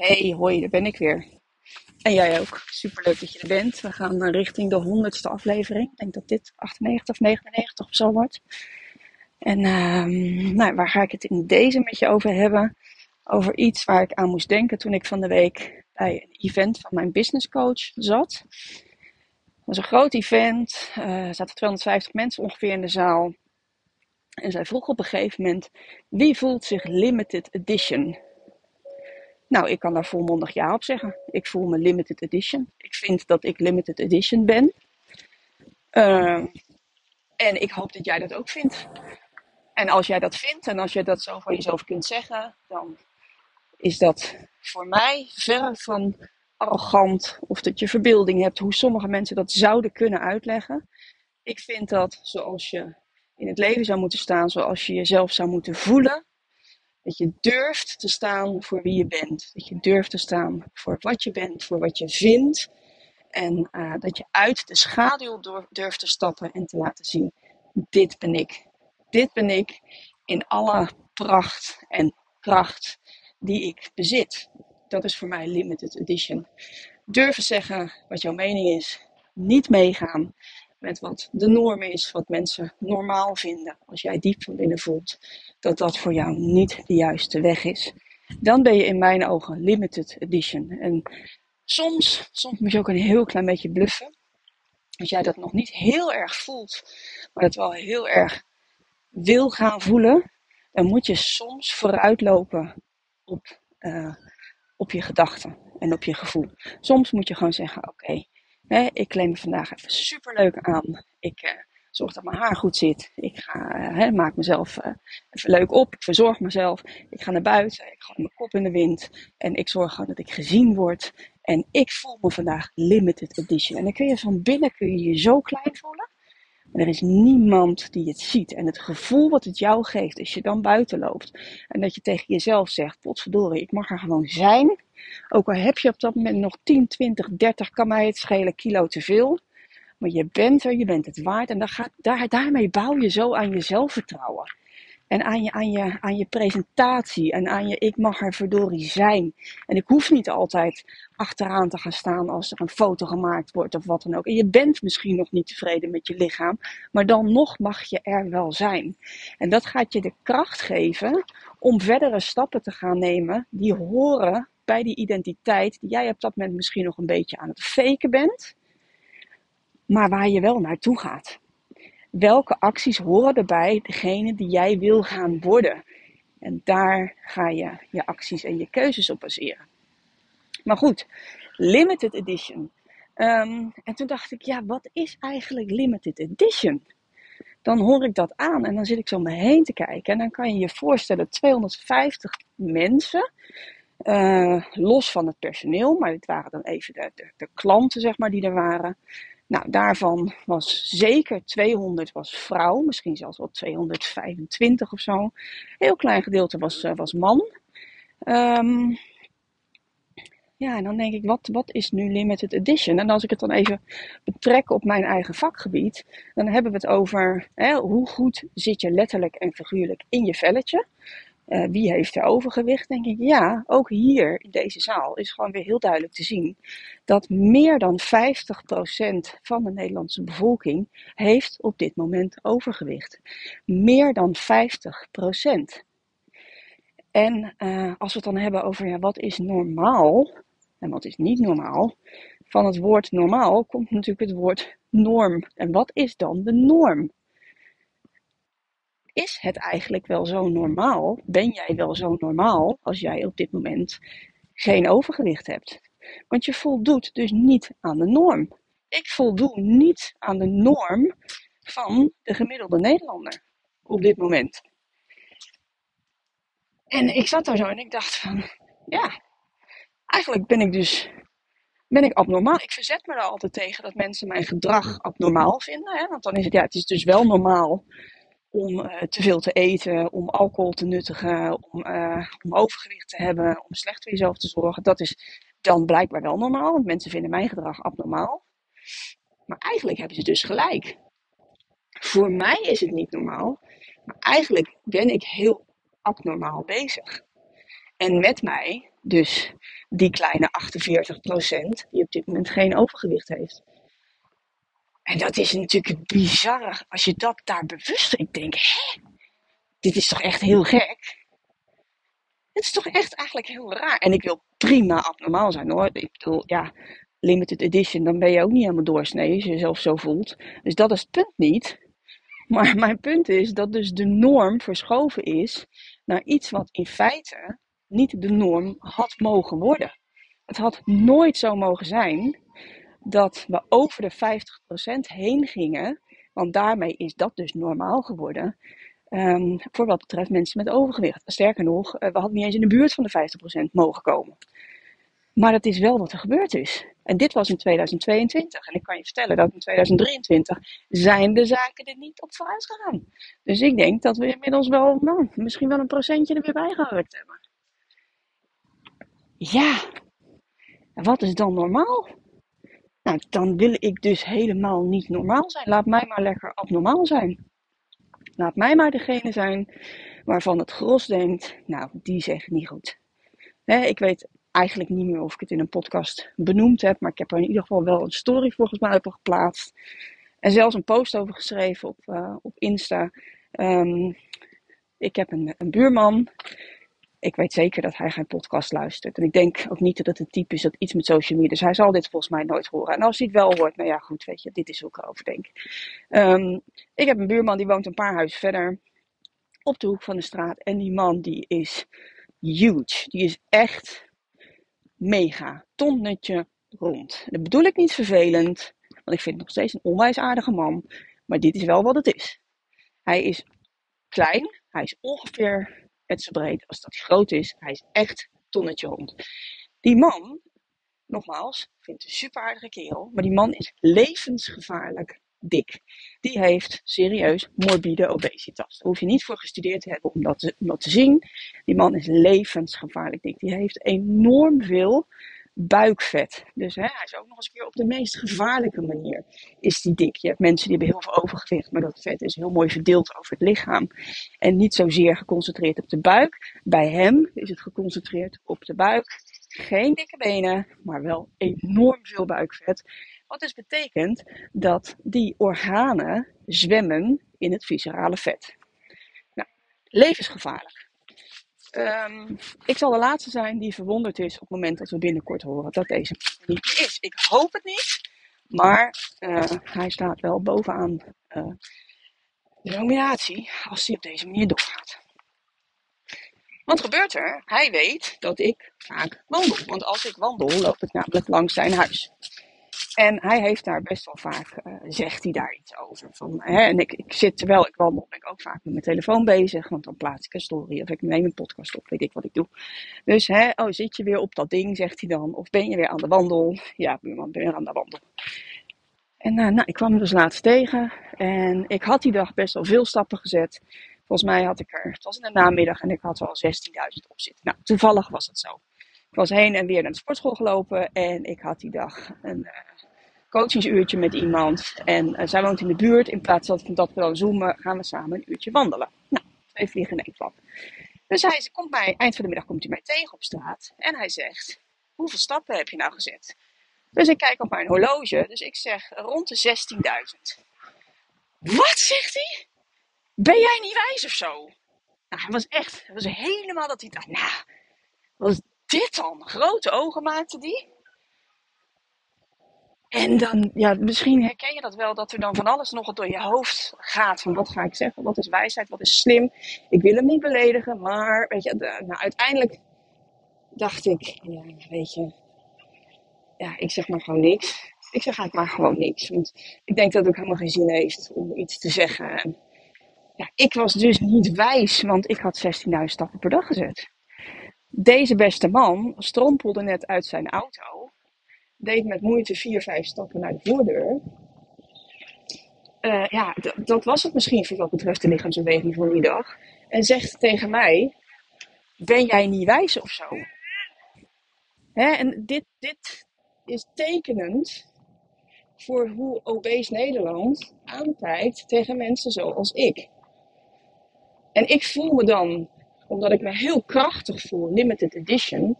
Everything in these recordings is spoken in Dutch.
Hey, hoi, daar ben ik weer. En jij ook. Superleuk dat je er bent. We gaan richting de honderdste aflevering. Ik denk dat dit 98 of 99 of zo wordt. En uh, nou, waar ga ik het in deze met je over hebben? Over iets waar ik aan moest denken toen ik van de week bij een event van mijn business coach zat. Het was een groot event. Uh, er zaten 250 mensen ongeveer in de zaal. En zij vroeg op een gegeven moment: wie voelt zich limited edition? Nou, ik kan daar volmondig ja op zeggen. Ik voel me limited edition. Ik vind dat ik limited edition ben. Uh, en ik hoop dat jij dat ook vindt. En als jij dat vindt en als je dat zo van jezelf kunt zeggen, dan is dat voor mij ver van arrogant of dat je verbeelding hebt hoe sommige mensen dat zouden kunnen uitleggen. Ik vind dat zoals je in het leven zou moeten staan, zoals je jezelf zou moeten voelen, dat je durft te staan voor wie je bent. Dat je durft te staan voor wat je bent, voor wat je vindt. En uh, dat je uit de schaduw durft te stappen en te laten zien: dit ben ik. Dit ben ik in alle pracht en kracht die ik bezit. Dat is voor mij limited edition. Durven zeggen wat jouw mening is. Niet meegaan met wat de norm is, wat mensen normaal vinden. Als jij diep van binnen voelt dat dat voor jou niet de juiste weg is, dan ben je in mijn ogen limited edition. En soms, soms moet je ook een heel klein beetje bluffen. Als jij dat nog niet heel erg voelt, maar dat wel heel erg wil gaan voelen, dan moet je soms vooruitlopen op, uh, op je gedachten en op je gevoel. Soms moet je gewoon zeggen: Oké, ik claim me vandaag even superleuk aan. Ik uh, zorg dat mijn haar goed zit. Ik ga, uh, maak mezelf uh, even leuk op. Ik verzorg mezelf. Ik ga naar buiten. Ik gooi mijn kop in de wind. En ik zorg gewoon dat ik gezien word. En ik voel me vandaag limited edition. En dan kun je van binnen kun je je zo klein voelen. Maar er is niemand die het ziet. En het gevoel wat het jou geeft als je dan buiten loopt. En dat je tegen jezelf zegt, potverdorie, ik mag er gewoon zijn. Ook al heb je op dat moment nog 10, 20, 30, kan mij het schelen, kilo te veel. Maar je bent er, je bent het waard. En dan gaat, daar, daarmee bouw je zo aan je zelfvertrouwen. En aan je, aan, je, aan je presentatie. En aan je ik mag er verdorie zijn. En ik hoef niet altijd achteraan te gaan staan als er een foto gemaakt wordt of wat dan ook. En je bent misschien nog niet tevreden met je lichaam. Maar dan nog mag je er wel zijn. En dat gaat je de kracht geven om verdere stappen te gaan nemen die horen bij die identiteit die jij op dat moment misschien nog een beetje aan het faken bent, maar waar je wel naartoe gaat. Welke acties horen erbij degene die jij wil gaan worden? En daar ga je je acties en je keuzes op baseren. Maar goed, limited edition. Um, en toen dacht ik, ja, wat is eigenlijk limited edition? Dan hoor ik dat aan en dan zit ik zo om me heen te kijken. En dan kan je je voorstellen, 250 mensen uh, los van het personeel, maar dit waren dan even de, de, klanten, zeg maar, die er waren. Nou, daarvan was zeker 200 was vrouw, misschien zelfs wel 225 of zo. Heel klein gedeelte was, uh, was man. Um, ja, en dan denk ik, wat, wat is nu limited edition? En als ik het dan even betrek op mijn eigen vakgebied, dan hebben we het over hè, hoe goed zit je letterlijk en figuurlijk in je velletje. Uh, wie heeft er overgewicht? Denk ik, ja, ook hier in deze zaal is gewoon weer heel duidelijk te zien dat meer dan 50% van de Nederlandse bevolking heeft op dit moment overgewicht. Meer dan 50%. En uh, als we het dan hebben over ja, wat is normaal en wat is niet normaal, van het woord normaal komt natuurlijk het woord norm. En wat is dan de norm? Is het eigenlijk wel zo normaal? Ben jij wel zo normaal als jij op dit moment geen overgewicht hebt? Want je voldoet dus niet aan de norm. Ik voldoe niet aan de norm van de gemiddelde Nederlander op dit moment. En ik zat daar zo en ik dacht van, ja, eigenlijk ben ik dus ben ik abnormaal. Ik verzet me er altijd tegen dat mensen mijn gedrag abnormaal vinden. Hè? Want dan is het, ja, het is dus wel normaal om uh, te veel te eten, om alcohol te nuttigen, om, uh, om overgewicht te hebben, om slecht voor jezelf te zorgen. Dat is dan blijkbaar wel normaal, want mensen vinden mijn gedrag abnormaal. Maar eigenlijk hebben ze dus gelijk. Voor mij is het niet normaal, maar eigenlijk ben ik heel abnormaal bezig. En met mij dus die kleine 48% die op dit moment geen overgewicht heeft. En dat is natuurlijk bizar als je dat daar bewust... Ik denk, hè? Dit is toch echt heel gek? Het is toch echt eigenlijk heel raar. En ik wil prima abnormaal zijn hoor. Ik bedoel, ja, limited edition, dan ben je ook niet helemaal doorsnee als je jezelf zo voelt. Dus dat is het punt niet. Maar mijn punt is dat dus de norm verschoven is naar iets wat in feite niet de norm had mogen worden. Het had nooit zo mogen zijn dat we over de 50% heen gingen, want daarmee is dat dus normaal geworden. Um, voor wat betreft mensen met overgewicht. Sterker nog, eh, we hadden niet eens in de buurt van de 50% mogen komen. Maar dat is wel wat er gebeurd is. En dit was in 2022. En ik kan je vertellen dat in 2023 zijn de zaken er niet op vooruit gegaan. Dus ik denk dat we inmiddels wel, nou, misschien wel een procentje er weer bij hebben. Ja, en wat is dan normaal? Nou, dan wil ik dus helemaal niet normaal zijn. Laat mij maar lekker abnormaal zijn. Laat mij maar degene zijn waarvan het gros denkt, nou, die zegt niet goed. ik weet eigenlijk niet meer of ik het in een podcast benoemd heb, maar ik heb er in ieder geval wel een story volgens mij op geplaatst. En zelfs een post over geschreven op, uh, op Insta. Um, ik heb een, een buurman ik weet zeker dat hij geen podcast luistert. En ik denk ook niet dat het een type is dat iets met social media. Dus hij zal dit volgens mij nooit horen. En als hij het wel hoort, nou ja, goed, weet je, dit is hoe ik erover denk. Um, ik heb een buurman die woont een paar huizen verder. Op de hoek van de straat. En die man die is huge. Die is echt mega. Tonnetje rond. Dat bedoel ik niet vervelend. Want ik vind het nog steeds een onwijs aardige man. Maar dit is wel wat het is. Hij is klein. Hij is ongeveer het zo breed als dat hij groot is. Hij is echt tonnetje hond. Die man, nogmaals, vindt een super aardige kerel. Maar die man is levensgevaarlijk dik. Die heeft serieus morbide obesitas. Daar hoef je niet voor gestudeerd te hebben om dat te, om dat te zien. Die man is levensgevaarlijk dik. Die heeft enorm veel buikvet. Dus hè, hij is ook nog eens een keer op de meest gevaarlijke manier is die dik. Je hebt mensen die hebben heel veel overgewicht, maar dat vet is heel mooi verdeeld over het lichaam. En niet zozeer geconcentreerd op de buik. Bij hem is het geconcentreerd op de buik. Geen dikke benen, maar wel enorm veel buikvet. Wat dus betekent dat die organen zwemmen in het viscerale vet. Nou, levensgevaarlijk. Um, ik zal de laatste zijn die verwonderd is op het moment dat we binnenkort horen dat deze niet is. Ik hoop het niet, maar uh, hij staat wel bovenaan uh, de nominatie als hij op deze manier doorgaat. Wat gebeurt er? Hij weet dat ik vaak wandel. Want als ik wandel, loop ik namelijk langs zijn huis. En hij heeft daar best wel vaak, uh, zegt hij daar iets over. Van, hè, en ik, ik zit terwijl ik wandel, ben ik ook vaak met mijn telefoon bezig. Want dan plaats ik een story of ik neem een podcast op, weet ik wat ik doe. Dus, hè, oh, zit je weer op dat ding, zegt hij dan. Of ben je weer aan de wandel? Ja, buurman, ben weer aan de wandel. En uh, nou, ik kwam hem dus laatst tegen. En ik had die dag best wel veel stappen gezet. Volgens mij had ik er, het was in de namiddag en ik had wel 16.000 op zitten. Nou, toevallig was het zo. Ik was heen en weer naar de sportschool gelopen en ik had die dag een uh, coachingsuurtje met iemand. En uh, zij woont in de buurt. In plaats van dat we dan zoomen, gaan we samen een uurtje wandelen. Nou, twee vliegen in één klap. Dus hij komt mij, eind van de middag komt hij mij tegen op straat. En hij zegt, hoeveel stappen heb je nou gezet? Dus ik kijk op mijn horloge. Dus ik zeg rond de 16.000. Wat, zegt hij? Ben jij niet wijs of zo? Nou, hij was echt, hij was helemaal dat hij dacht, nou, wat is dit dan? Grote ogen maakte die. En dan, ja, misschien herken je dat wel, dat er dan van alles nog door je hoofd gaat. Van wat ga ik zeggen? Wat is wijsheid? Wat is slim? Ik wil hem niet beledigen, maar weet je, nou, uiteindelijk dacht ik, ja, weet je, ja, ik zeg maar gewoon niks. Ik zeg eigenlijk maar gewoon niks. Want ik denk dat het ook helemaal geen zin heeft om iets te zeggen. En, ja, ik was dus niet wijs, want ik had 16.000 stappen per dag gezet. Deze beste man strompelde net uit zijn auto deed met moeite vier, vijf stappen naar de voordeur. Uh, ja, dat was het misschien voor wat betreft de lichaamsbeweging voor die dag. En zegt tegen mij: Ben jij niet wijs of zo? Hè, en dit, dit is tekenend voor hoe obese Nederland aankijkt tegen mensen zoals ik. En ik voel me dan omdat ik me heel krachtig voel, limited edition.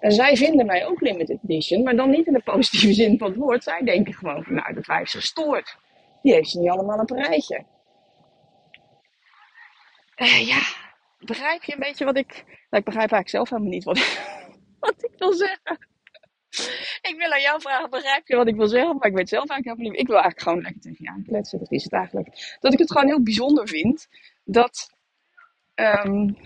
En zij vinden mij ook limited edition, maar dan niet in de positieve zin van het woord. Zij denken gewoon van, nou, dat wijf is gestoord. Die heeft ze niet allemaal op een rijtje. Uh, ja, begrijp je een beetje wat ik... Nou, ik begrijp eigenlijk zelf helemaal niet wat wat ik wil zeggen. Ik wil aan jou vragen, begrijp je wat ik wil zeggen? Maar ik weet zelf eigenlijk helemaal niet. Ik wil eigenlijk gewoon lekker tegen je aankletsen. Dat is het eigenlijk. Dat ik het gewoon heel bijzonder vind dat um,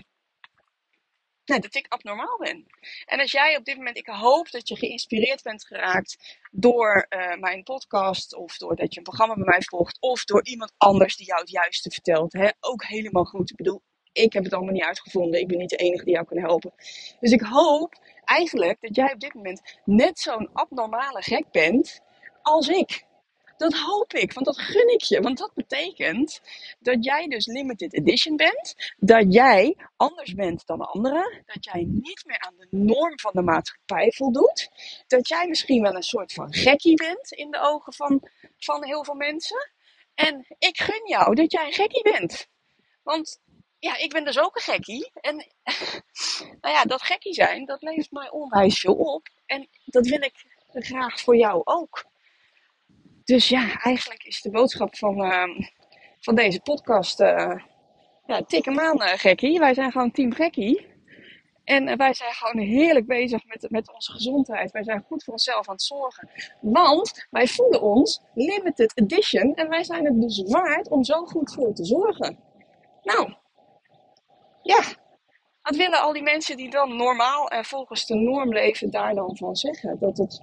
nee, dat ik abnormaal ben. En als jij op dit moment, ik hoop dat je geïnspireerd bent geraakt door uh, mijn podcast, of doordat je een programma bij mij volgt, of door iemand anders die jou het juiste vertelt. Hè? Ook helemaal goed. Ik bedoel, ik heb het allemaal niet uitgevonden. Ik ben niet de enige die jou kan helpen. Dus ik hoop eigenlijk dat jij op dit moment net zo'n abnormale gek bent als ik. Dat hoop ik, want dat gun ik je. Want dat betekent dat jij dus limited edition bent. Dat jij anders bent dan anderen. Dat jij niet meer aan de norm van de maatschappij voldoet. Dat jij misschien wel een soort van gekkie bent in de ogen van, van heel veel mensen. En ik gun jou dat jij een gekkie bent. Want ja, ik ben dus ook een gekkie. En nou ja, dat gekkie zijn, dat levert mij onwijs veel op. En dat wil ik graag voor jou ook. Dus ja, eigenlijk is de boodschap van, uh, van deze podcast. Uh, ja, tik hem aan, uh, gekkie. Wij zijn gewoon team gekkie. En uh, wij zijn gewoon heerlijk bezig met, met onze gezondheid. Wij zijn goed voor onszelf aan het zorgen. Want wij voelen ons limited edition. En wij zijn het dus waard om zo goed voor te zorgen. Nou, ja. Wat willen al die mensen die dan normaal en volgens de norm leven daar dan van zeggen? Dat het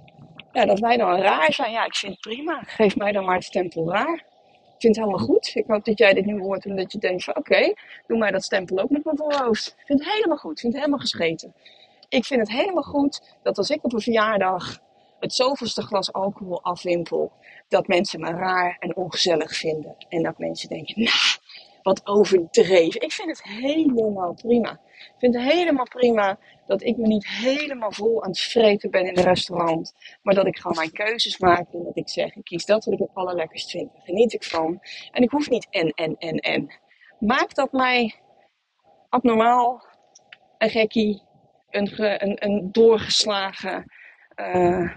ja, dat wij dan raar zijn, ja, ik vind het prima. Geef mij dan maar het stempel raar. Ik vind het helemaal goed. Ik hoop dat jij dit nu hoort en dat je denkt van oké, doe mij dat stempel ook met mijn voorhoofd. Ik vind het helemaal goed. Ik vind het helemaal gescheten. Ik vind het helemaal goed dat als ik op een verjaardag het zoveelste glas alcohol afwimpel, dat mensen me raar en ongezellig vinden. En dat mensen denken, nou, wat overdreven. Ik vind het helemaal prima. Ik vind het helemaal prima dat ik me niet helemaal vol aan het vreten ben in een restaurant. Maar dat ik gewoon mijn keuzes maak en dat ik zeg, ik kies dat wat ik het allerlekkerst vind. Daar geniet ik van. En ik hoef niet en, en, en, en. Maakt dat mij abnormaal, een gekkie, een, een, een doorgeslagen uh,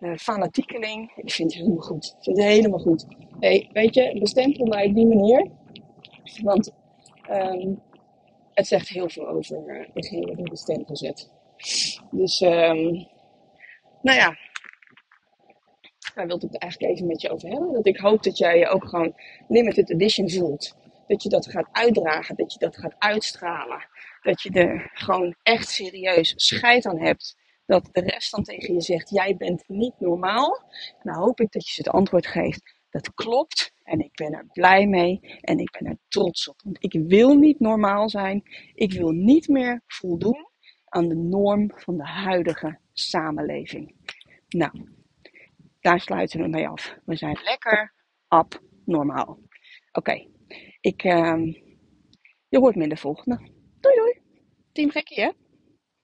uh, fanatiekeling? Ik vind het helemaal goed. Ik vind het helemaal goed. Hey, weet je, bestempel mij op die manier. Want um, het zegt heel veel over degene die de stempel zet. Dus, um, nou ja, daar wilde ik het eigenlijk even met je over hebben. Dat ik hoop dat jij je ook gewoon limited edition voelt. Dat je dat gaat uitdragen, dat je dat gaat uitstralen. Dat je er gewoon echt serieus scheid aan hebt. Dat de rest dan tegen je zegt, jij bent niet normaal. En dan hoop ik dat je ze het antwoord geeft. Dat klopt en ik ben er blij mee en ik ben er trots op. Want ik wil niet normaal zijn. Ik wil niet meer voldoen aan de norm van de huidige samenleving. Nou, daar sluiten we mee af. We zijn lekker abnormaal. Oké, ik, uh, je hoort me in de volgende. Doei doei. Team Gekkie hè?